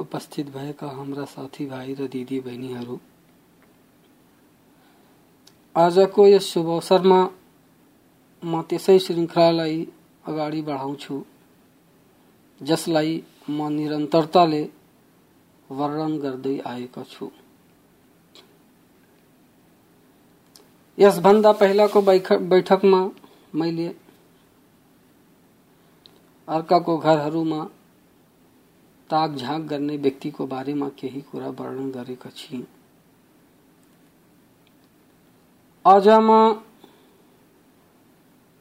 उपस्थित भएका हाम्रा साथीभाइ र दिदी बहिनीहरू आजको यस शुभ अवसरमा म त्यसै श्रृङ्खलालाई अगाडि बढाउँछु। जसलाई म निरन्तरताले वर्णन गर्दै आएको छु। यसभन्दा पहिलाको बैठकमा मैले अर्काको घरहरूमा ताकझाक गर्ने व्यक्तिको बारेमा केही कुरा वर्णन गरेका छु। आज म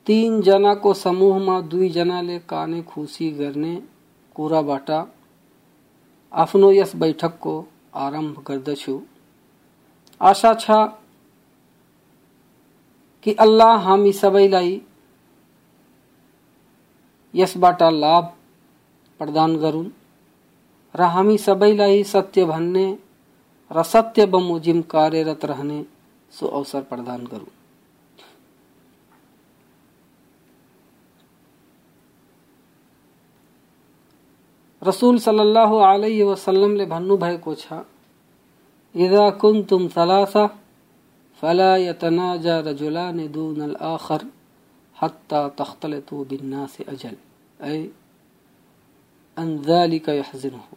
तीन जनाको समूहमा दुईजनाले काने खुसी गर्ने कुराबाट आफ्नो यस बैठकको आरंभ गर्दछु आशा छ कि अल्लाह हामी सबैलाई यसबाट लाभ प्रदान गरून् र हामी सबैलाई सत्य भन्ने र सत्य बमोजिम कार्यरत रहने सो अवसर प्रदान गरून् रसूल सल्लल्लाहु अलैहि वसल्लम ले भन्नु भएको छ इदा कुंतुम सलासा फला यतनाजा रजुलान Doon al-akhar hatta takhtalitu bin-nas ajal ay an dhalika yahzinuhu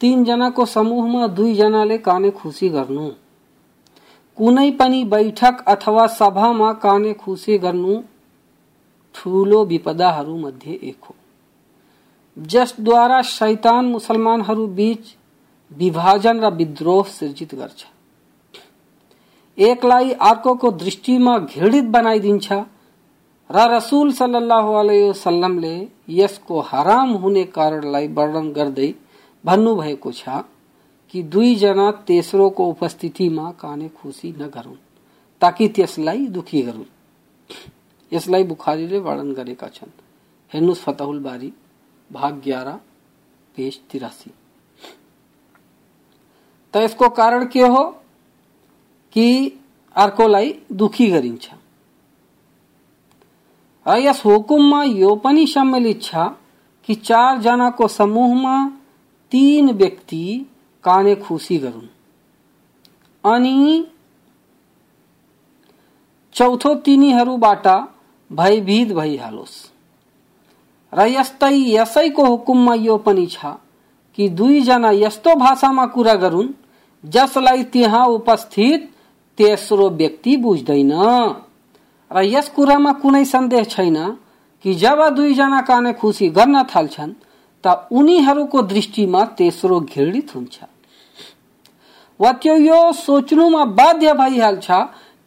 तीन जनाको समूहमा दुई जनाले काने खुसी गर्नु कुनै पनि बैठक अथवा सभामा काने खुसी गर्नु ठूलो विपदाहरू मध्ये एक हो। जसद्वारा शैतान मुसलमानहरू बीच विभाजन र विद्रोह सिर्जित गर्छ। एकलाई अर्कोको दृष्टिमा घृणित बनाइदिन्छ र रसूल अलैहि वसल्लमले यसको हराम हुने कारणलाई वर्णन गर्दै भन्नुभएको छ। कि दुईजना तेस्रोको उपस्थितिमा काने खुसी नगरून् ताकि त्यसलाई दुखी गरून्। यसलाई बुखारीले वर्णन गरेका छन्। हेर्नुहोस् फतहुल बारी, भाग ग्यारह पेज तिरासी। त यसको कारण के हो? कि अर्कोलाई दुखी गरिन्छ। र यस हुकुममा यो पनि सम्मिलित छ कि चारजनाको समूहमा तीन व्यक्ति काने खुसी गरून् अनि चौथो तिनीहरूबाट भयभीत भइहालोस् र यस्तै यसैको हुकुममा यो पनि छ कि दुईजना यस्तो भाषामा कुरा गरून्, जसलाई त्यहाँ उपस्थित तेस्रो व्यक्ति बुझ्दैन। र यस कुरामा कुनै सन्देह छैन कि जब दुईजना काने खुसी गर्न थाल्छन्, त उनीहरूको दृष्टिमा तेस्रो घृणित हुन्छ। वा त्यो यो सोच्नुमा बाध्य भइहाल्छ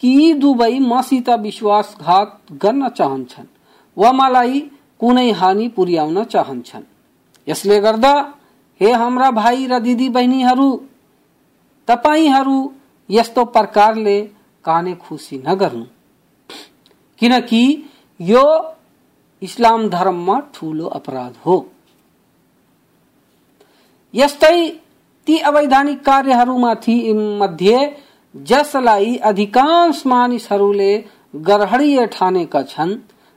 कि यी दुवै मसित विश्वासघात गर्न चाहन्छन्। वा मलाई कुनै हानि पुर्याउन चाहन्छन्। यसले गर्दा, हे हाम्रा भाइ र दिदी बहिनीहरू तपाईँहरू यस्तो प्रकारले काने खुसी नगर्नु। किनकि यो इस्लाम धर्ममा ठूलो अपराध हो। यस्तै ती अवैधानिक कार्यहरूमाथि मध्ये जसलाई अधिकांश मानिसहरूले गर्हणीय ठानेका छन्,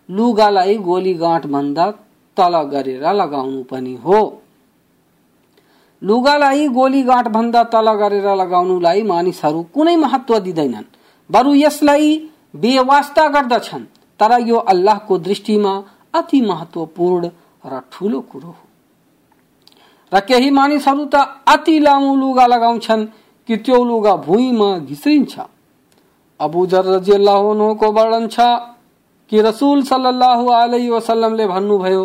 लुगालाई गोलीगाँठ भन्दा तल गरेर लगाउनु पनि हो। लुगालाई गोलीगाँठ भन्दा तल गरेर लगाउनुलाई मानिसहरू कुनै महत्व दिँदैनन्, बरु यसलाई बेवास्ता गर्दछन्, तर यो अल्लाहको दृष्टिमा अति महत्वपूर्ण र ठूलो कुरो हो। र केही मानिसहरू त अति लामो लुगा लगाउँछन् कि त्यो लुगा भुइँमा घिसिन्छ अबू जर रजियल्लाहुको वर्णन छ कि रसूल सल्लल्लाहु अलैहि वसल्लमले भन्नुभयो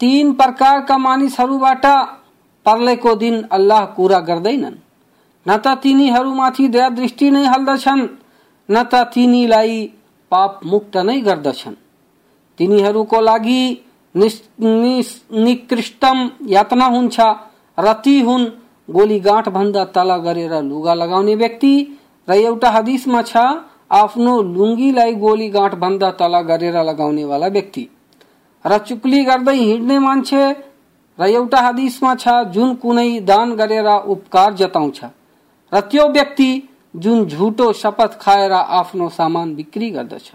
तीन प्रकार का मानिसहरूबाट पर्लेको दिन अल्लाह कुरा गर्दैनन् न त तिनीहरूमाथि दया दृष्टि नै हाल्दछन् न त तिनीलाई पाप मुक्त नै गर्दछन् तिनीहरूको लागि निकृष्टम यातना हुन्छ र ती हुन् गोलीगाँठ भन्दा तल गरेर लुगा लगाउने व्यक्ति र एउटा हदिसमा छ आफ्नो लुङ्गीलाई गोलीगाँठ भन्दा तल गरेर लगाउने वाला व्यक्ति। र चुक्ली गर्दै हिँड्ने मान्छे र एउटा हदिसमा छ जुन कुनै दान गरेर उपकार जताउँछ। र त्यो व्यक्ति जुन झुटो शपथ खाएर आफ्नो सामान बिक्री गर्दछ।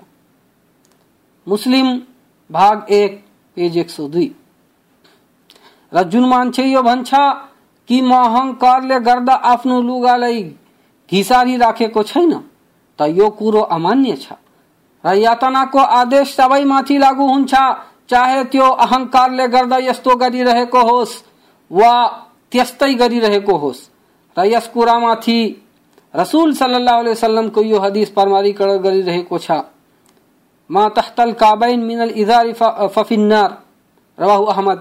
मुस्लिम भाग एक पेज एक सौ दुई। र जुन मान्छे यो भन्छ कि म अहङ्कारले गर्दा आफ्नो लुगालाई घिसारी राखेको छैन, त यो कुरो अमान्य छ। र यातनाको आदेश सबैमाथि लागू हुन्छ, चाहे त्यो अहङ्कारले गर्दा यस्तो गरिरहेको होस् वा त्यस्तै गरिरहेको होस्। र यस कुरामाथि रसुल सल्लल्लाहु अलैहि वसल्लमको यो हदिस प्रमाणीकरण गरिरहेको छ। मा तहतल काबैन मिनल इजारी फफिन्नार, रवाहु अहमद।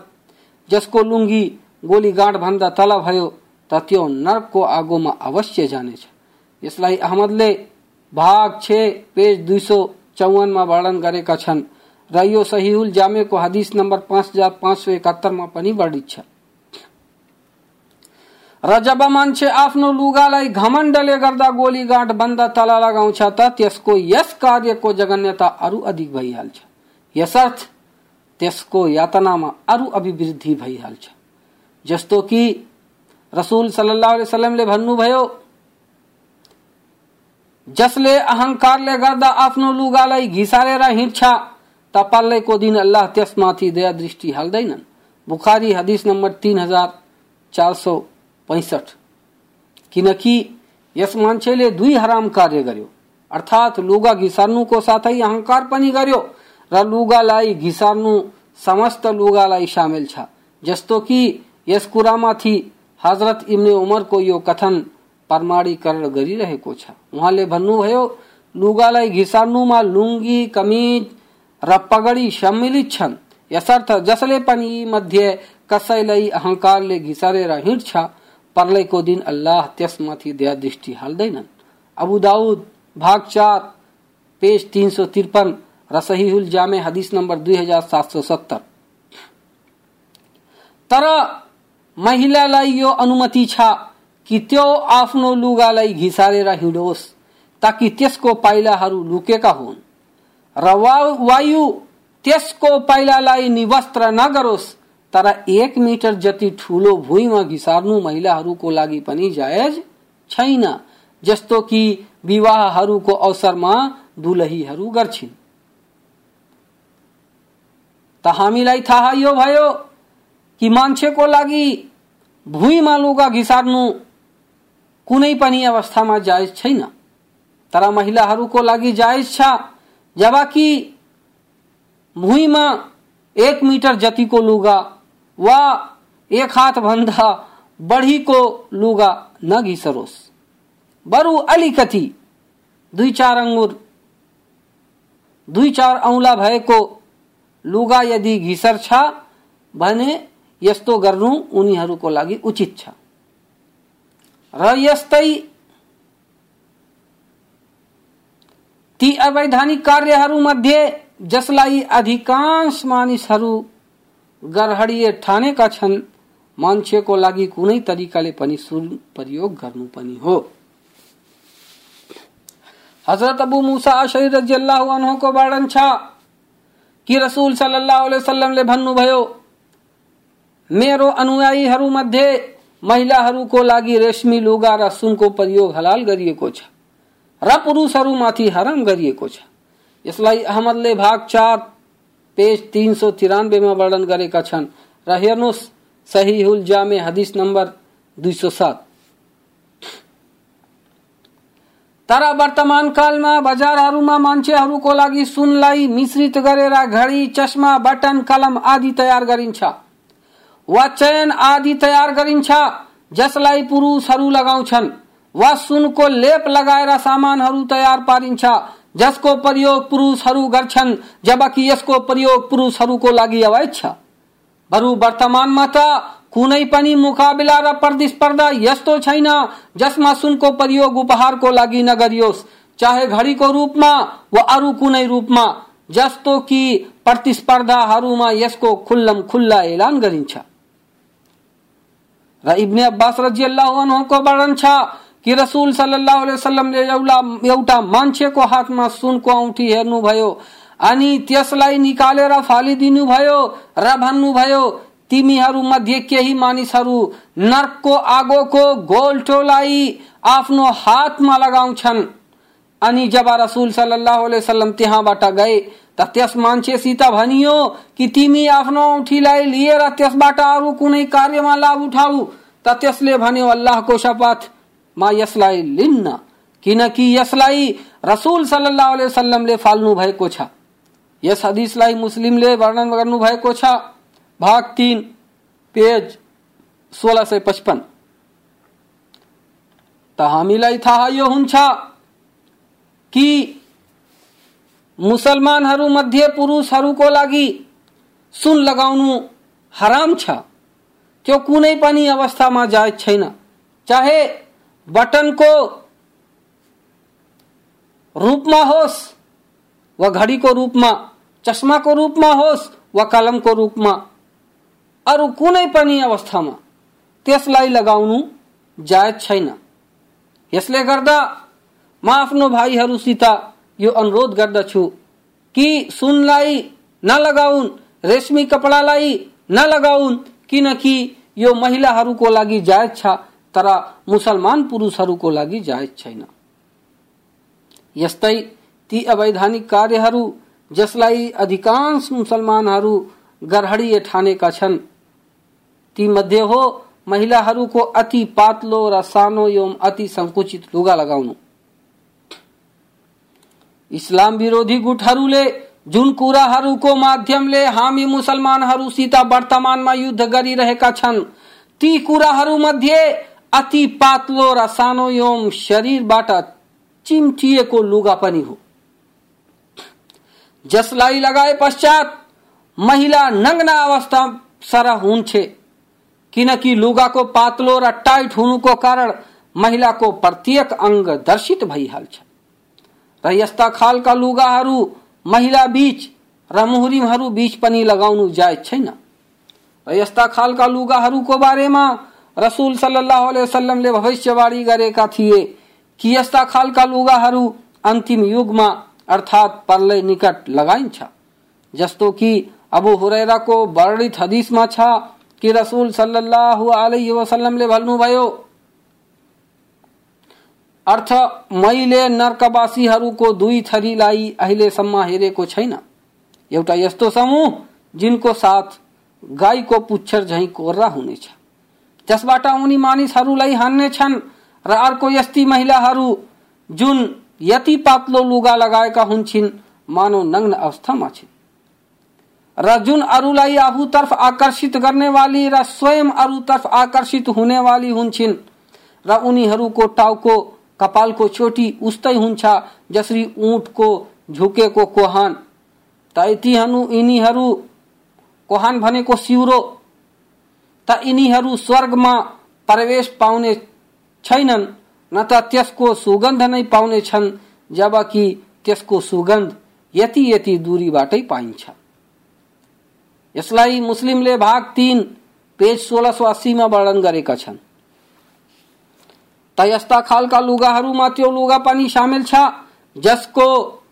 जसको लुङ्गी गोली गाँठ भन्दा तल भयो, त त्यो नर्कको आगोमा अवश्य जानेछ। यसलाई अहमदले भाग छ, पेज दुई सौ चौवनमा वर्णन गरेका छन् र यो सहिहुल जामेको हदिस नम्बर पाँच हज़ार पाँच सौ एकात्तरमा पनि वर्णित छ। र जब मान्छे आफ्नो लुगालाई घमण्डले गर्दा गोली गाँठ बंद तल लगाउँछ त त्यसको यस कार्यको जगन्यता अरू अधिक भइहाल्छ। यसर्थ, त्यसको यातनामा अरू अभिवृद्धि भइहाल्छ। जस्तो कि रसुल सल्लाह वसलमले भन्नुभयो जसले अहङ्कारले गर्दा आफ्नो लुगालाई घिसारेर हिँड्छ त पल्लेको दिन अल्लाह त्यसमाथि दया दृष्टि हाल्दैनन् बुखारी हदिस नम्बर तीन हज़ार चार सौ पैसठ। किनकि यस मान्छेले दुई हराम कार्य गर्यो। अर्थात् लुगा घिसार्नुको साथै अहङ्कार पनि गर्यो र लुगालाई घिसार्नु समस्त लुगालाई सामेल छ। जस्तो कि यस कुरामाथि हज़रत इब्ने उमरको यो कथन प्रमाणीकरण गरिरहेको छ उहाँले भन्नुभयो लुगालाई घिसार्नुमा लुङ्गी, कमिज, र पगडी सम्मिलित छन्। यसर्थ जसले पनि मध्ये कसैलाई अहङ्कारले घिसारेर हिँड्छ, पर्लेको दिन अल्लाह त्यसमाथि दया दृष्टि हाल्दैनन्। अबु दाउद, भाग चार, पेज तीन सौ त्रिपन, र जामे, हदिस नम्बर दुई हज़ार सात सौ सत्तर। तर महिलालाई यो अनुमति छ। कि त्यो आफ्नो लुगालाई घिसारेर हिँडोस्, ताकि त्यसको पाइलाहरू लुकेका हुन्। र वायु त्यसको पाइलालाई निवस्त्र नगरोस्, तर एक मिटर जति ठुलो भुइँमा घिसार्नु महिलाहरूको लागि पनि जायज़ छैन, जस्तो कि विवाहहरूको अवसरमा दुलहीहरू गर्छिन्। त हामीलाई थाहा यो भयो कि मान्छेको लागि भुइँमा लुगा घिसार्नु कुनै पनि अवस्थामा जायज़ छैन। तर महिलाहरूको लागि जायज़ छ, जबकि भुइँमा एक मिटर जतिको लुगा वा एक हात भन्दा बढीको लुगा नघिसरोस्। बरु अलिकति दुई चार अङ्गुर, दुई चार औंला भएको लुगा यदि घिसर छ भने यस्तो गर्नु उनीहरूको लागि उचित छ। र यस्तै ती अवैधानिक कार्यहरू मध्ये, जसलाई अधिकांश मानिसहरू गरहडीय ठानेका छन्, मान्छेको लागि कुनै तरिकाले पनि प्रयोग गर्नु पनि हो। हज़रत अबू मूसा अशरी अन्हुको वर्णन छ, कि रसूल अलैहि वसल्लमले भन्नुभयो, मेरो अनुयायीहरू मध्ये महिलाहरूको लागि रेशमी लुगा र सुनको प्रयोग हलाल गरिएको छ, र पुरुषहरूमाथि हराम गरिएको छ। यसलाई अहमदले भाग चार, पेज तीन सौ तिरानब्बेमा वर्णन गरेका छन्, र हेर्नुहोस्, सहिहुल जामे हदिस नम्बर दुई सौ सात। तर वर्तमान कालमा बजारहरूमा मान्छेहरूको लागि सुनलाई मिश्रित गरेर घडी, चस्मा, बटन, कलम आदि तयार गरिन्छ। वा चयन आदि तयार गरिन्छ, जसलाई पुरुषहरू लगाउँछन्। वा सुनको लेप लगाएर सामानहरू तयार पारिन्छ, जसको प्रयोग पुरुषहरू गर्छन्, जबकि यसको प्रयोग पुरुषहरूको लागि अवैध छ। बरु वर्तमानमा त कुनै पनि मुकाबिला र प्रतिस्पर्धा यस्तो छैन, जसमा सुनको प्रयोग उपहारको लागि नगरियोस्। चाहे घडीको रूपमा वा अरू कुनै रूपमा, जस्तो कि प्रतिस्पर्धाहरूमा यसको खुल्लम खुल्ला ऐलान गरिन्छ। इब्ने अब्बास रजियल्लाहुको वर्णन छ कि रसुल सल्लाह वसल्लमले एउटा मान्छेको हातमा सुनको औँठी हेर्नुभयो अनि त्यसलाई निकालेर फालिदिनु भयो र भन्नुभयो तिमीहरू मध्ये केही मानिसहरू नर्कको आगोको गोल्टोलाई आफ्नो हातमा लगाउँछन् अनि जब रसुल सल्लाह वसल्लम त्यहाँबाट गए त त्यस मान्छेसित भनियो कि तिमी आफ्नो औँठीलाई लिएर त्यसबाट अरू कुनै कार्यमा लाभ उठाऊ। त त्यसले भन्यो अल्लाहको शपथ, म यसलाई लिन्न। किनकि यसलाई रसुल सल्लाह वसल्लमले फाल्नु भएको छ। यस हदिसलाई मुस्लिमले वर्णन गर्नु भएको छ। भाग तीन, पेज सोह्र सय पचपन्न त हामीलाई थाहा यो हुन्छ कि मुसलमानहरू मध्ये पुरुषहरूको लागि सुन लगाउनु हराम छ। त्यो कुनै पनि अवस्थामा जायज़ छैन। चाहे बटनको रूपमा होस्, वा घडीको रूपमा, चस्माको रूपमा होस्, वा कलमको रूपमा, अरू कुनै पनि अवस्थामा त्यसलाई लगाउनु जायज़ छैन। यसले गर्दा म आफ्नो भाइहरूसित यो अनुरोध गर्दछु कि सुनलाई नलगाउन् रेशमी कपडालाई नलगाउन् किनकि यो महिलाहरूको लागि जायज़ छ, तर मुसलमान पुरुषहरूको लागि जायज़ छैन। यस्तै ती अवैधानिक कार्यहरू, जसलाई अधिकांश मुसलमानहरू गरहडीय ठानेका छन्, ती मध्ये हो महिलाहरूको अति पातलो र सानो एवं अति संकुचित लुगा लगाउनु। इस्लाम विरोधी गुटहरूले जुन कुराहरूको माध्यमले हामी मुसलमानहरूसित वर्तमानमा युद्ध गरिरहेका छन्। ती कुराहरू मध्ये अति पातलो र सानो एवं शरीरबाट चिम्टिएको लुगा पनि हो। जसलाई लगाए पश्चात महिला नग्न अवस्था सरह हुन्छे, किनकि लुगाको पातलो र टाइट हुनुको कारण महिलाको प्रत्येक अङ्ग दर्शित भइहाल्छ। र यस्ता खालका लुगाहरू महिला बीच र मुहरिमहरू बीच पनि लगाउनु जायज़ छैन। र यस्ता खालका लुगाहरूको बारेमा रसुल सल्लाह वसल्लमले भविष्यवाणी गरेका थिए कि यस्ता खालका लुगाहरू अन्तिम युगमा अर्थात् प्रलय निकट लगाइन्छ। जस्तो कि अबु हुरैराको वर्णित हदिसमा छ कि रसुल सल्लाह वसल्लमले भन्नुभयो अर्थ, मैले नर्कवासीहरूको दुई थरीलाई अहिलेसम्म हेरेको छैन। एउटा यस्तो समूह, जिनको साथ गाईको पुच्छर झैँ कोर्रा हुनेछ। त्यसबाट उनी मानिसहरूलाई हान्नेछन् र अर्को यस्ती महिलाहरू, जुन यति पातलो लुगा लगाएका हुन्छन्, मानव नग्न अवस्थामा छिन्। र जुन अरूलाई आफूतर्फ आकर्षित गर्ने वाली र स्वयं अरूतर्फ आकर्षित हुने वाली हुन्छन्, र उनीहरूको टाउको कपालको चोटी उस्तै हुन्छ, जसरी ऊँटको झुकेको कोहान। त यिनीहरू कोहान भनेको सिउरो। त यिनीहरू स्वर्गमा प्रवेश पाउने छैनन्, न त त्यसको सुगन्ध नै पाउने छन्, जबकि त्यसको सुगन्ध यति यति दूरीबाटै पाइन्छ। यसलाई मुस्लिमले भाग तीन, पेज सोह्र सौ अस्सीमा वर्णन गरेका छन्। त यस्ता खालका लुगाहरूमा त्यो लुगा पनि सामेल छ। जसको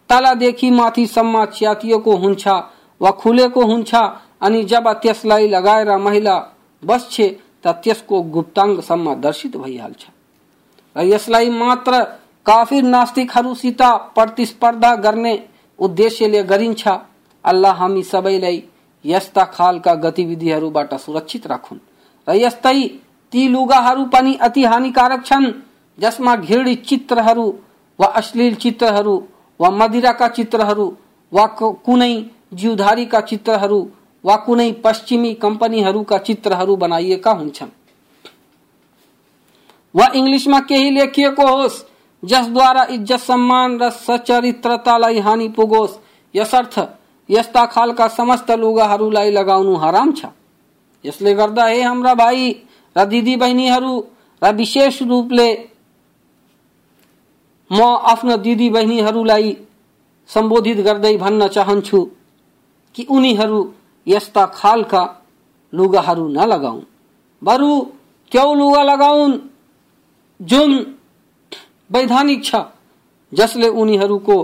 तलदेखि माथिसम्म च्यातिएको हुन्छ वा खुलेको हुन्छ अनि जब त्यसलाई लगाएर महिला बस्छे त त्यसको गुप्ताङ्गसम्म दर्शित भइहाल्छ र यसलाई मात्र काफिर नास्तिकहरूसित प्रतिस्पर्धा गर्ने उद्देश्यले गरिन्छ। अल्लाह हामी सबैलाई यस्ता खालका गतिविधिहरूबाट सुरक्षित राखुन्। र यस्तै ती लुगाहरू पनि अति हानिकारक छन्। जसमा घृणित चित्रहरू वा अश्लील चित्रहरू वा मदिराका चित्रहरू वा कुनै जिउधारीका चित्रहरू वा कुनै पश्चिमी कम्पनीहरूका चित्रहरू बनाइएका हुन्छन्। वा इङ्ग्लिसमा केही लेखिएको होस्, जसद्वारा इज़्ज़त, सम्मान र सचरित्रतालाई हानि पुगोस्, यसर्थ यस्ता खालका समस्त लुगाहरूलाई लगाउनु हराम छ। यसले गर्दा, हे हाम्रा भाइ र दिदी बहिनीहरू र विशेष रूपले म आफ्नो दिदी बहिनीहरूलाई सम्बोधित गर्दै भन्न चाहन्छु कि उनीहरू यस्ता खालका लुगाहरू नलगाउन् बरु त्यो लुगा लगाउन् जुन वैधानिक छ, जसले उनीहरूको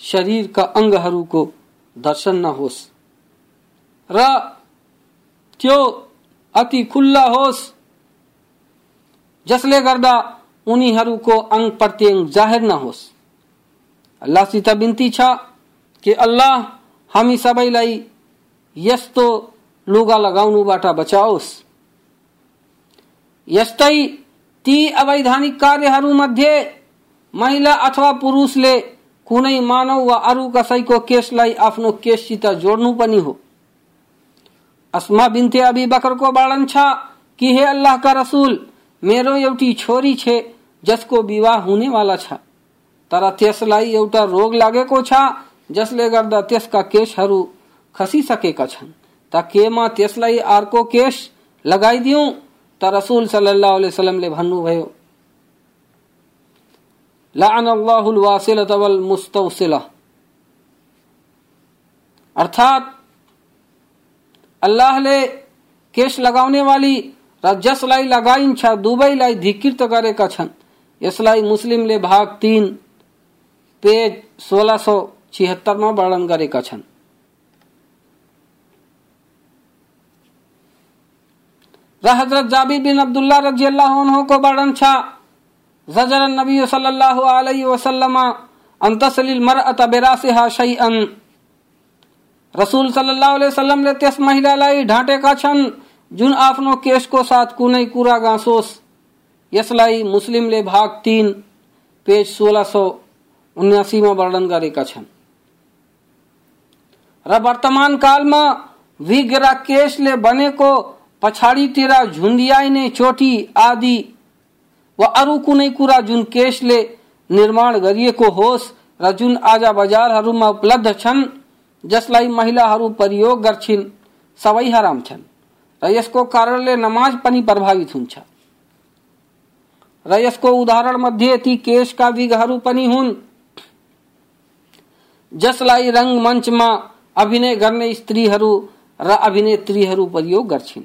शरीरका अङ्गहरूको दर्शन नहोस् र त्यो अति खुल्ला होस् जसले गर्दा उनीहरूको अङ्ग प्रत्यङ्ग जाहेर नहोस्। अल्लाहसित बिन्ती छ कि अल्लाह हामी सबैलाई यस्तो लुगा लगाउनुबाट बचाओस्। यस्तै ती अवैधानिक कार्यहरूमध्ये महिला अथवा पुरुषले कुनै मानव वा अरू कसैको केसलाई आफ्नो केससित जोड्नु पनि हो। अस्मा बिन्ते अबी बकरको वर्णन छ कि हे अल्लाहका रसुल मेरो एउटी छोरी छे, जसको विवाह हुनेवाला छ। तर त्यसलाई एउटा रोग लागेको छ, जसले गर्दा त्यसका केशहरू खसिसकेका छन्। त के म त्यसलाई अर्को केश लगाइदिउँ त रसुल सल्लाह वसलमले भन्नुभयो वल अर्थात अल्लाहले केश लगाउने वाली र जसलाई लगाइन्छ दुवैलाई धिकृत गरेका छन्। यसलाई मुस्लिमले भाग तीन, पेज सोह्र सौ छिहत्तरमा वर्णन गरेका छन्। र हज़रत बिन अब्दुल्ला रज़ी अल्लाह को वर्णन छ, जजर नबी सल्लल्लाहु अलैहि वसल्लम मरअत बिरासिहा शैअन रसूल सल्लल्लाहु अलैहि त्यस महिलालाई छन्। जुन आफ्नो केसको साथ कुनै कुरा गाँसोस्, यसलाई मुस्लिमले भाग तीन, पेज सोह्र सौ उन्यासीमा वर्णन गरेका छन्। र वर्तमान कालमा विग र केसले बनेको पछाडितिर झुन्डियाइने चोटी आदि वा अरू कुनै कुरा जुन केसले निर्माण गरिएको होस् र जुन आज बजारहरूमा उपलब्ध छन्, जसलाई महिलाहरू प्रयोग गर्छिन्, सबै हराम छन्। र यसको कारणले नमाज़ पनि प्रभावित हुन्छ। र यसको उदाहरण मध्ये ती केशका विघहरू पनि हुन्। जसलाई रङ्गमञ्चमा अभिनय गर्ने स्त्रीहरू र अभिनेत्रीहरू प्रयोग गर्छिन्।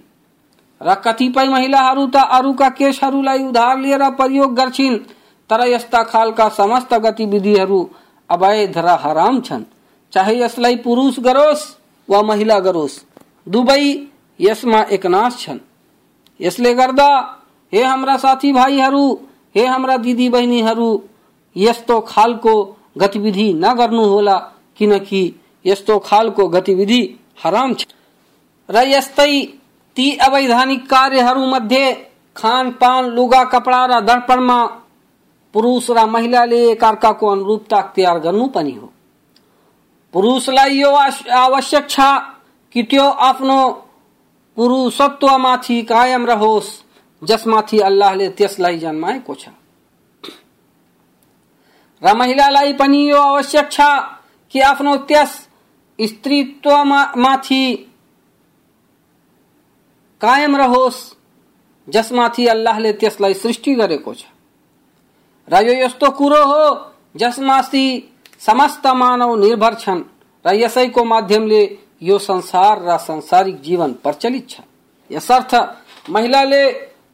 र कतिपय महिलाहरू त अरूका केसहरूलाई उधार लिएर प्रयोग गर्छिन्, तर यस्ता खालका समस्त गतिविधिहरू अवैध र हराम छन्। चाहे यसलाई पुरुष गरोस् वा महिला गरोस् दुवै यसमा एकनाश छन्। यसले गर्दा, हे हाम्रा साथी भाइहरू हे हाम्रा दिदी बहिनीहरू यस्तो खालको गतिविधि नगर्नुहोला, किनकि यस्तो खालको गतिविधि हराम छ। र यस्तै ती अवैधानिक कार्यहरूमध्ये खानपान, लुगा कपडा र दर्पणमा पुरुष र महिलाले एकअर्काको अनुरूपता अख्तियार गर्नु पनि हो। पुरुषलाई यो आवश्यक छ कि त्यो आफ्नो पुरुषत्वमाथि कायम रहोस्। जसमाथि अल्लाहले त्यसलाई जन्माएको छ र महिलालाई पनि यो आवश्यक छ कि आफ्नो त्यस स्त्रीत्वमाथि कायम रहोस्, जसमाथि अल्लाहले त्यसलाई सृष्टि गरेको छ। र यो यस्तो कुरो हो, जसमाथि समस्त मानव निर्भर छन्, र यसैको माध्यमले यो संसार र सांसारिक जीवन प्रचलित छ। यसर्थ महिलाले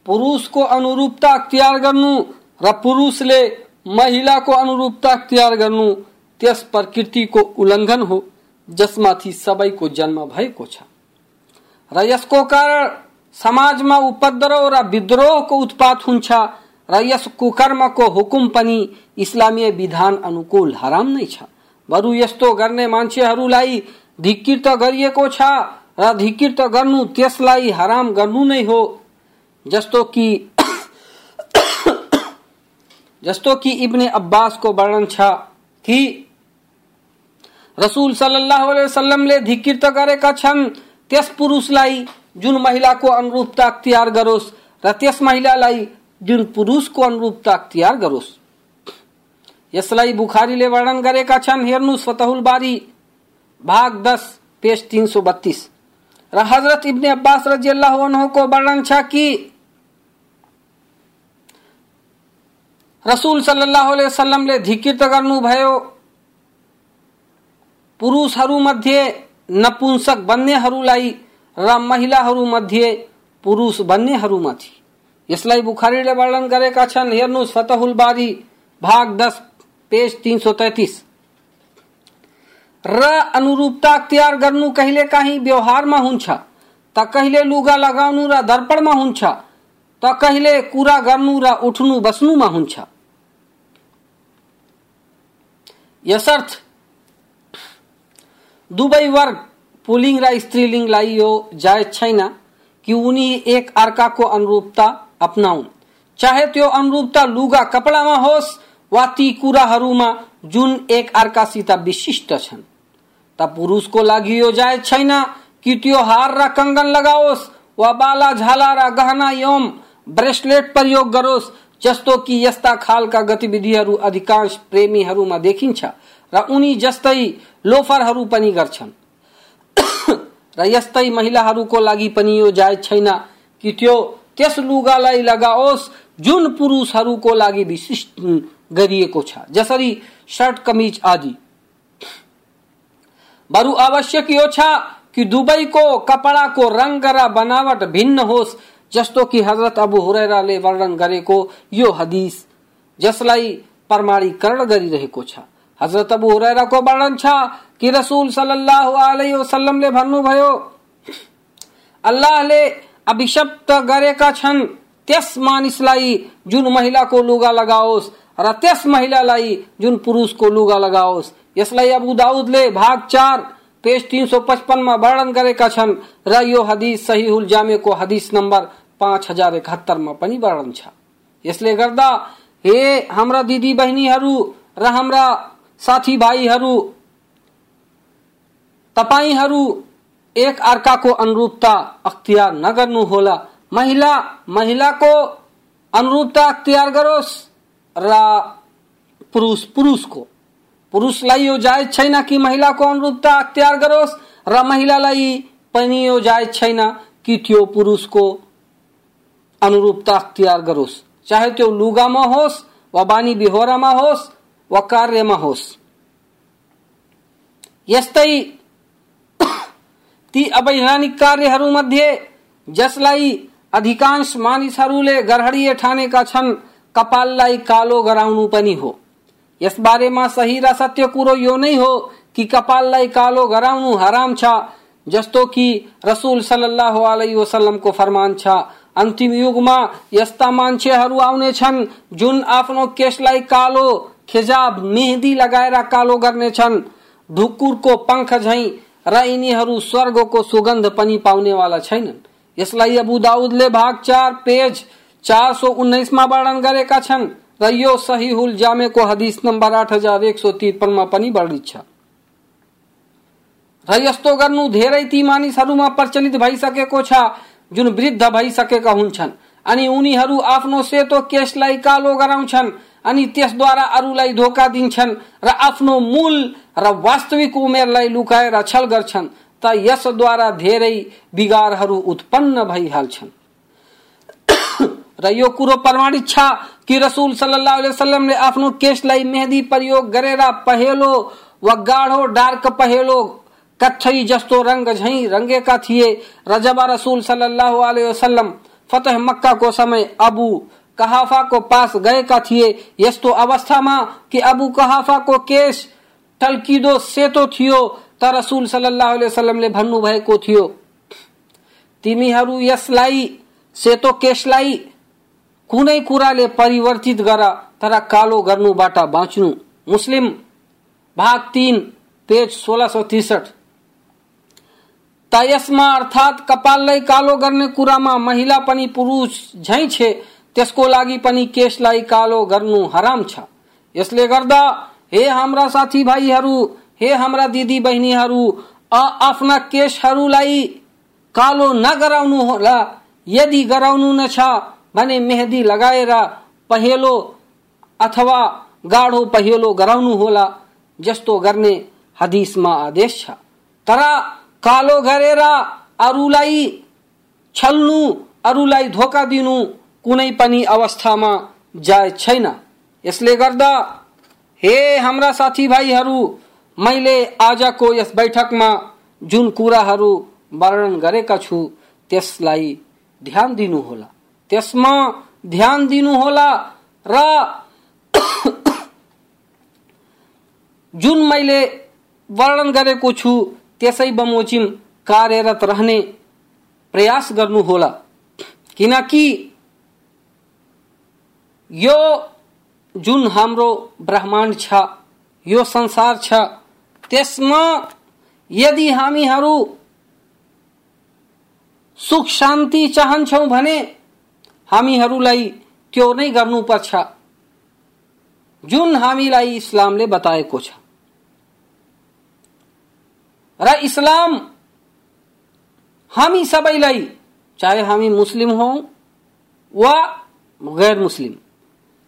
पुरुषको अनुरूपता अख्तियार गर्नु र पुरुषले महिलाको अनुरूपता अख्तियार गर्नु त्यस प्रकृतिको उल्लङ्घन हो, जसमाथि सबैको जन्म भएको छ। र यसको कारण समाजमा उपद्रव र विद्रोहको उत्पात हुन्छ र यस कुकर्मको हुकुम पनि इस्लामीय विधान अनुकूल हराम नै छ। बरु यस्तो गर्ने मान्छेहरूलाई धिकृत गरिएको छ र धिकृत गर्नु त्यसलाई हराम गर्नु नै हो जस्तो कि जस्तो कि इब्ने अब्बासको वर्णन छ कि रसूल सल्लाह वसल्लमले धिकृत गरेका छन् त्यस पुरुषलाई जुन महिलाको अनुरूपता अख्तियार गरोस् र त्यस महिलालाई जुन पुरुषको अनुरूपता अख्तियार गरोस् यसलाई बुखारीले वर्णन गरेका छन् हेर्नुहोस् फतहुल बारी भाग दस पेज तीन सौ बत्तीस। हज़रत इब्ने अब्बास रज़ी अल्लाह को वर्णन छ कि? रसूल सल्लाह वसल्लमले धिकृत गर्नुभयो पुरुषहरूमध्ये नपुंसक बन्नेहरूलाई र महिलाहरूमध्ये पुरुष बन्नेहरूमाथि यसलाई बुखारीले वर्णन गरेका छन्। हेर्नुहोस्, फतहुल बारी, भाग दस पेज तीन सौ तैतिस। र अनुरूपता अख्तियार गर्नु कहिले काहीँ व्यवहारमा हुन्छ, त कहिले लुगा लगाउनु र दर्पणमा हुन्छ, त कहिले कुरा गर्नु र उठ्नु बस्नुमा हुन्छ। यसर्थ दुवै वर्ग पुलिङ र स्त्रीलिङलाई यो जायज़ छैन कि उनी एक अर्काको अनुरूपता अपनाउन्। चाहे त्यो अनुरूपता लुगा कपडामा होस् वा ती कुराहरूमा जुन एक अर्कासित विशिष्ट छन्। त पुरुषको लागि यो जायज छैन। कि त्यो हार र कङ्गन लगाओस् वा बाला झाला र गहना एवं ब्रेसलेट प्रयोग गरोस् जस्तो कि यस्ता खालका गतिविधिहरू अधिकांश प्रेमीहरूमा देखिन्छ र उनी जस्तै लोफरहरू पनि गर्छन्। र यस्तै महिलाहरूको लागि पनि यो जायज छैन। कि त्यो त्यस लुगालाई लगाओस् जुन पुरुषहरूको लागि विशिष्ट गरिएको छ जसरी सर्ट कमिज आदि। बरु आवश्यक यो छ कि दुबईको कपडाको रंग र बनावट भिन्न होस् जस्तो कि हजरत अबु हुरैराले वर्णन गरेको यो हदिस जसलाई प्रमाणीकरण गरिरहेको छ हजरत अबु हुरैराको वर्णन छ कि रसूल अलैहि वसल्लमले भन्नुभयो अल्लाहले अभिशप्त गरेका छन् त्यस मानिसलाई जुन महिलाको लुगा लगाओस् र त्यस महिलालाई जुन पुरुषको लुगा लगाओस्। यसलाई अबु दाउदले भाग चार पेज तीन सौ पचपनमा वर्णन गरेका छन् र यो हदिस सहीहुल जामेको हदिस नम्बर पाँच हज़ार एकहत्तरमा पनि वर्णन छ। यसले गर्दा, हे हाम्रा दिदी बहिनीहरू र हाम्रा साथीभाइहरू, तपाईँहरू, एक अर्काको अनुरूपता अख्तियार नगर्नुहोला। महिला, महिलाको अनुरूपता अख्तियार गरोस्। र पुरुष पुरुषको पुरुषलाई यो जायज़ छैन कि महिलाको अनुरूपता अख्तियार गरोस्, र महिलालाई पनि यो जायज़ छैन कि त्यो पुरुषको अनुरूपता अख्तियार गरोस्। चाहे त्यो लुगामा होस्, वा बानी बिहोरामा होस्, वा कार्यमा होस्। यस्तै ती अवैधानिक कार्यहरूमध्ये जसलाई अधिकांश मानिसहरूले गर्हडीय ठानेका छन् कपाललाई कालो गराउनु पनि हो। यस बारेमा सही र सत्य कुरो यो नै हो कि कपाललाई कालो गराउनु हराम छ, जस्तो कि रसुल सल्लाह वसल्लमको फरमान छ, अन्तिम युगमा यस्ता मान्छेहरू आउनेछन् जुन आफ्नो केशलाई कालो, खेजाब, मेहदी लगाएर कालो गर्नेछन्। ढुकुरको पङ्ख झैँ र यिनीहरू स्वर्गको सुगन्ध पनि पाउनेवाला छैनन्। यसलाई अबु दाउदले भाग चार पेज चार सौ उन्नाइसमा वर्णन छन्। र यो सहीहुल जामेको हदिस नम्बर आठ हज़ार एक सौ त्रिपन्नमा पनि वर्णित छ। र यस्तो गर्नु धेरै ती मानिसहरूमा प्रचलित भइसकेको छ, जुन वृद्ध भइसकेका हुन्छन्। अनि उनीहरू आफ्नो सेतो केशलाई कालो गराउँछन् अनि त्यसद्वारा अरूलाई धोका दिन्छन् र आफ्नो मूल र वास्तविक उमेरलाई लुकाएर छल गर्छन् त यसद्वारा धेरै बिगारहरू उत्पन्न भइहाल्छन्। र यो कुरो प्रमाणित छ कि रसुल सल्लाह वसलमले आफ्नो केशलाई मेहदी प्रयोग गरेर पहेलो वा गाढो डार्क पहेलो, कत्थई जस्तो रंग झै रंगेका थिए। र जब रसूल सल्लल्लाहु अलैहि वसल्लम फतह मक्का को समय अबू कहाफा को पास गएका थिए। यस्तो अवस्थामा कि अबू कहाफा को केश टल्किदो सेतो थियो, त रसूल सल्लल्लाहु अलैहि वसल्लमले भन्नु भएको थियो, तिमीहरू यसलाई सेतो केशलाई कुनै कुराले परिवर्तित गर तर कालो गर्नुबाट बाँच्नु। मुस्लिम भाग तीन पेज सोह्र सौ त्रिसठ। त यसमा अर्थात् कपाललाई कालो गर्ने कुरामा महिला पनि पुरुष झै छे त्यसको लागि पनि केशलाई कालो गर्नु हराम छ। यसले गर्दा हे हाम्रा साथी भाइहरू हे हाम्रा दिदी बहिनीहरू आफ्ना केशहरूलाई कालो नगराउनु होला यदि गराउनु न छ भने मेहदी लगाएर, पहेलो अथवा गाढो पहेलो गराउनु होला, जस्तो गर्ने हदिसमा आदेश छ। तर कालो गरेर, अरूलाई छल्नु, अरूलाई धोका दिनु कुनै पनि अवस्थामा जाय छैन। यसले गर्दा, हे हाम्रा साथीभाइहरू, मैले आजको यस बैठकमा जुन कुराहरू वर्णन गरेका छु, त्यसलाई ध्यान दिनुहोला त्यसमा ध्यान दिनुहोला र जुन मैले वर्णन गरेको छु त्यसै बमोजिम कार्यरत रहने प्रयास गर्नुहोला किनकि यो जुन हाम्रो ब्रह्माण्ड छ यो संसार छ त्यसमा यदि हामीहरू सुख शान्ति चाहन्छौँ भने हामीहरूलाई त्यो नै गर्नुपर्छ। जुन हामीलाई इस्लामले बताएको छ। र इस्लाम हामी सबैलाई, चाहे हामी मुस्लिम हौ वा गैर मुस्लिम,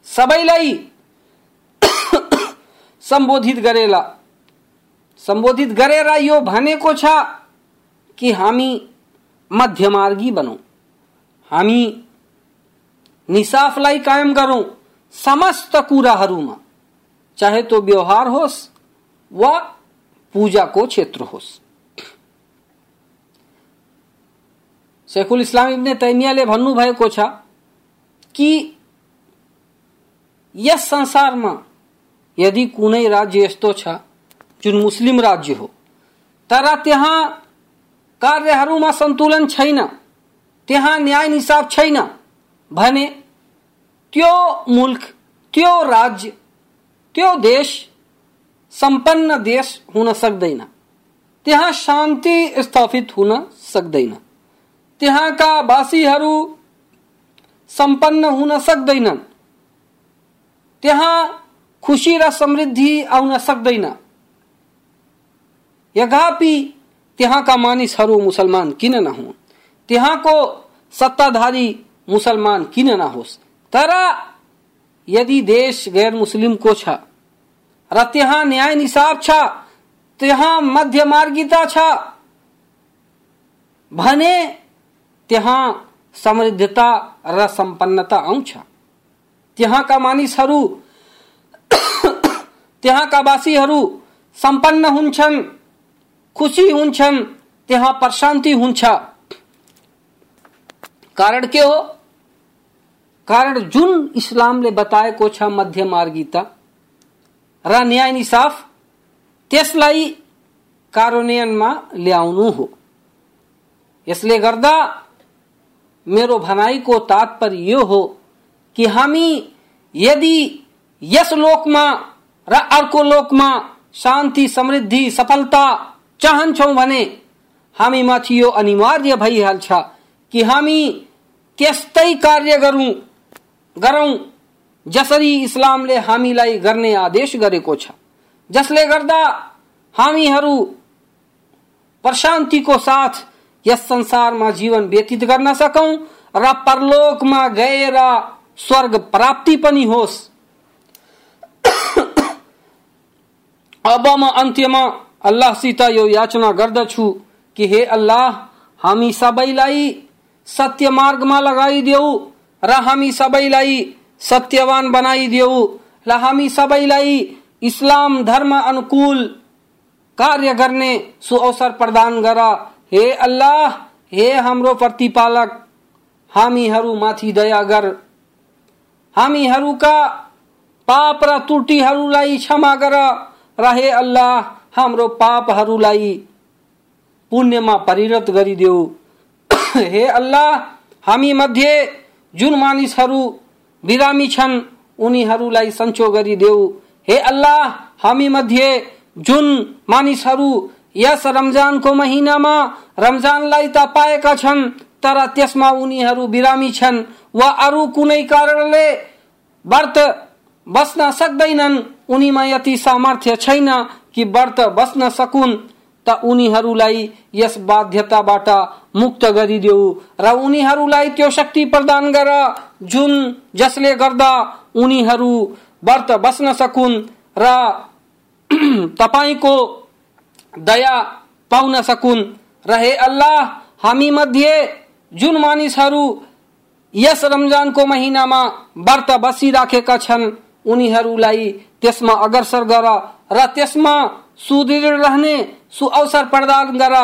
सबैलाई सम्बोधित गरेला। सम्बोधित गरेर यो भनेको छ कि हामी मध्यमार्गी बनौँ। हामी निसाफलाई कायम गरौँ समस्त कुराहरूमा। चाहे तो व्यवहार होस्, वा पूजाको क्षेत्र होस्। शेखुल इस्लाम इब्ने तैमियाले भन्नुभएको छ कि यस संसारमा यदि कुनै राज्य यस्तो छ, जुन मुस्लिम राज्य हो, तर त्यहाँ कार्यहरूमा सन्तुलन छैन, त्यहाँ न्याय निसाब छैन भने त्यो मुल्क त्यो राज्य त्यो देश सम्पन्न देश हुन सक्दैन? त्यहाँ शान्ति स्थापित हुन सक्दैन। त्यहाँका वासीहरू सम्पन्न हुन सक्दैनन्। त्यहाँ खुसी र समृद्धि आउन सक्दैन। यद्यपि त्यहाँका मानिसहरू मुसलमान किन नहुन्? त्यहाँको सत्ताधारी मुसलमान किन नहोस् तर यदि देश गैर मुस्लिमको छ, र त्यहाँ न्याय निसाब छ, त्यहाँ मध्यमार्गिता छ, भने त्यहाँ समृद्धता, र सम्पन्नता आउँछ त्यहाँका मानिसहरू त्यहाँका वासीहरू सम्पन्न हुन्छन् खुसी हुन्छन् त्यहाँ प्रशान्ति हुन्छ कारण के हो? कारण जुन इस्लामले बताएको छ मध्यमार्गिता र न्याय निसाफ त्यसलाई कार्यान्वयनमा ल्याउनु हो। यसले गर्दा मेरो भनाइको तात्पर्य यो हो कि हामी यदि यस लोकमा र अर्को लोकमा शान्ति, समृद्धि, सफलता चाहन्छौँ भने हामीमाथि यो अनिवार्य भइहाल्छ कि हामी त्यस्तै कार्य गरौँ गरौँ जसरी इस्लामले हामीलाई गर्ने आदेश गरेको छ जसले गर्दा हामीहरू प्रशान्तिको साथ यस संसारमा जीवन व्यतीत गर्न सकौं र परलोकमा गएर स्वर्ग प्राप्ति पनि होस्। अब म अन्त्यमा अल्लाहसित यो याचना गर्दछु कि हे अल्लाह, हामी सबैलाई सत्य मार्गमा लगाइदेऊ र हामी सबैलाई सत्यवान बनाइदेऊ र हामी सबैलाई इस्लाम धर्म अनुकूल कार्य गर्ने सुअवसर प्रदान गर। हे अल्लाह, हे हाम्रो प्रतिपालक हामीहरूमाथि दया गर। हामीहरूका पाप र त्रुटिहरूलाई क्षमा गर। र हे अल्लाह, हाम्रो पापहरूलाई पुण्यमा परिणत गरिदेऊ। हे अल्लाह, हामी मध्ये जुन मानिसहरू बिरामी छन्, उनीहरूलाई सन्चो गरिदेऊ हे अल्लाह, हामी मध्ये जुन मानिसहरू यस रमजानको महिनामा रमजानलाई त पाएका छन्, तर त्यसमा उनीहरू बिरामी छन् वा अरू कुनै कारणले व्रत बस्न सक्दैनन्, उनीमा यति सामर्थ्य छैन कि व्रत बस्न सकुन्। त उनीहरूलाई यस बाध्यताबाट मुक्त गरिदेऊ र उनीहरूलाई त्यो शक्ति प्रदान गर, जुन जसले गर्दा उनीहरू व्रत बस्न सकुन् र तपाईँको दया पाउन सकुन्। र हे अल्लाह, हामी मध्ये जुन मानिसहरू यस रमजानको महिनामा व्रत बसिराखेका छन्, उनीहरूलाई त्यसमा अग्रसर गर र त्यसमा सुदृढ रहने सुअवसर प्रदान गर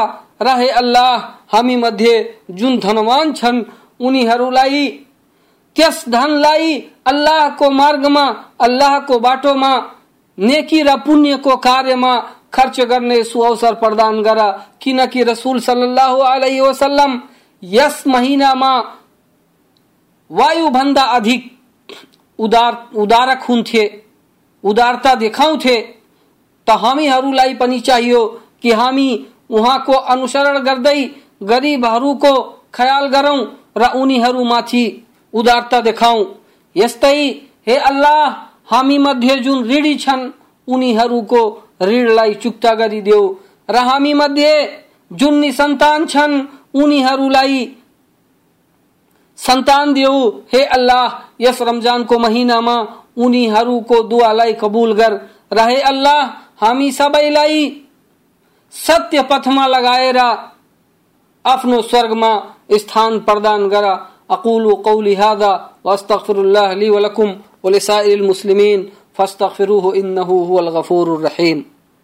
रहे अल्लाह। हामी मध्ये जुन धनवान छन् उनीहरूलाई त्यस धनलाई अल्लाहको मार्गमा अल्लाहको बाटोमा नेकी र पुण्यको कार्यमा खर्च गर्ने सुअवसर प्रदान गर। किनकि रसुल सल्लाह अलैहि वसल्लम यस महिनामा वायुभन्दा अधिक उदार, उदारक हुन्थे, उदारता देखाउँथे। त हामीहरूलाई पनि चाहियो कि हामी उहाँको अनुसरण गर्दै गरिबहरूको ख्याल गरौं र उनीहरूमाथि उदारता देखाउँ। यस्तै, हे अल्लाह, हामी मध्ये जुन ऋणी छन्, उनीहरूको ऋणलाई चुक्ता गरिदेऊ र हामी मध्ये जुन निसन्तान छन्, उनीहरूलाई सन्तान देऊ। हे अल्लाह, यस रमजानको महिनामा उनीहरूको दुवालाई कबुल गर र हे अल्लाह, हामी सबैलाई सत्य पथमा लगाएर आफ्नो स्वर्गमा स्थान प्रदान गर अकुल कौली हादा वस्तगफिरुल्लाह ली वलकुम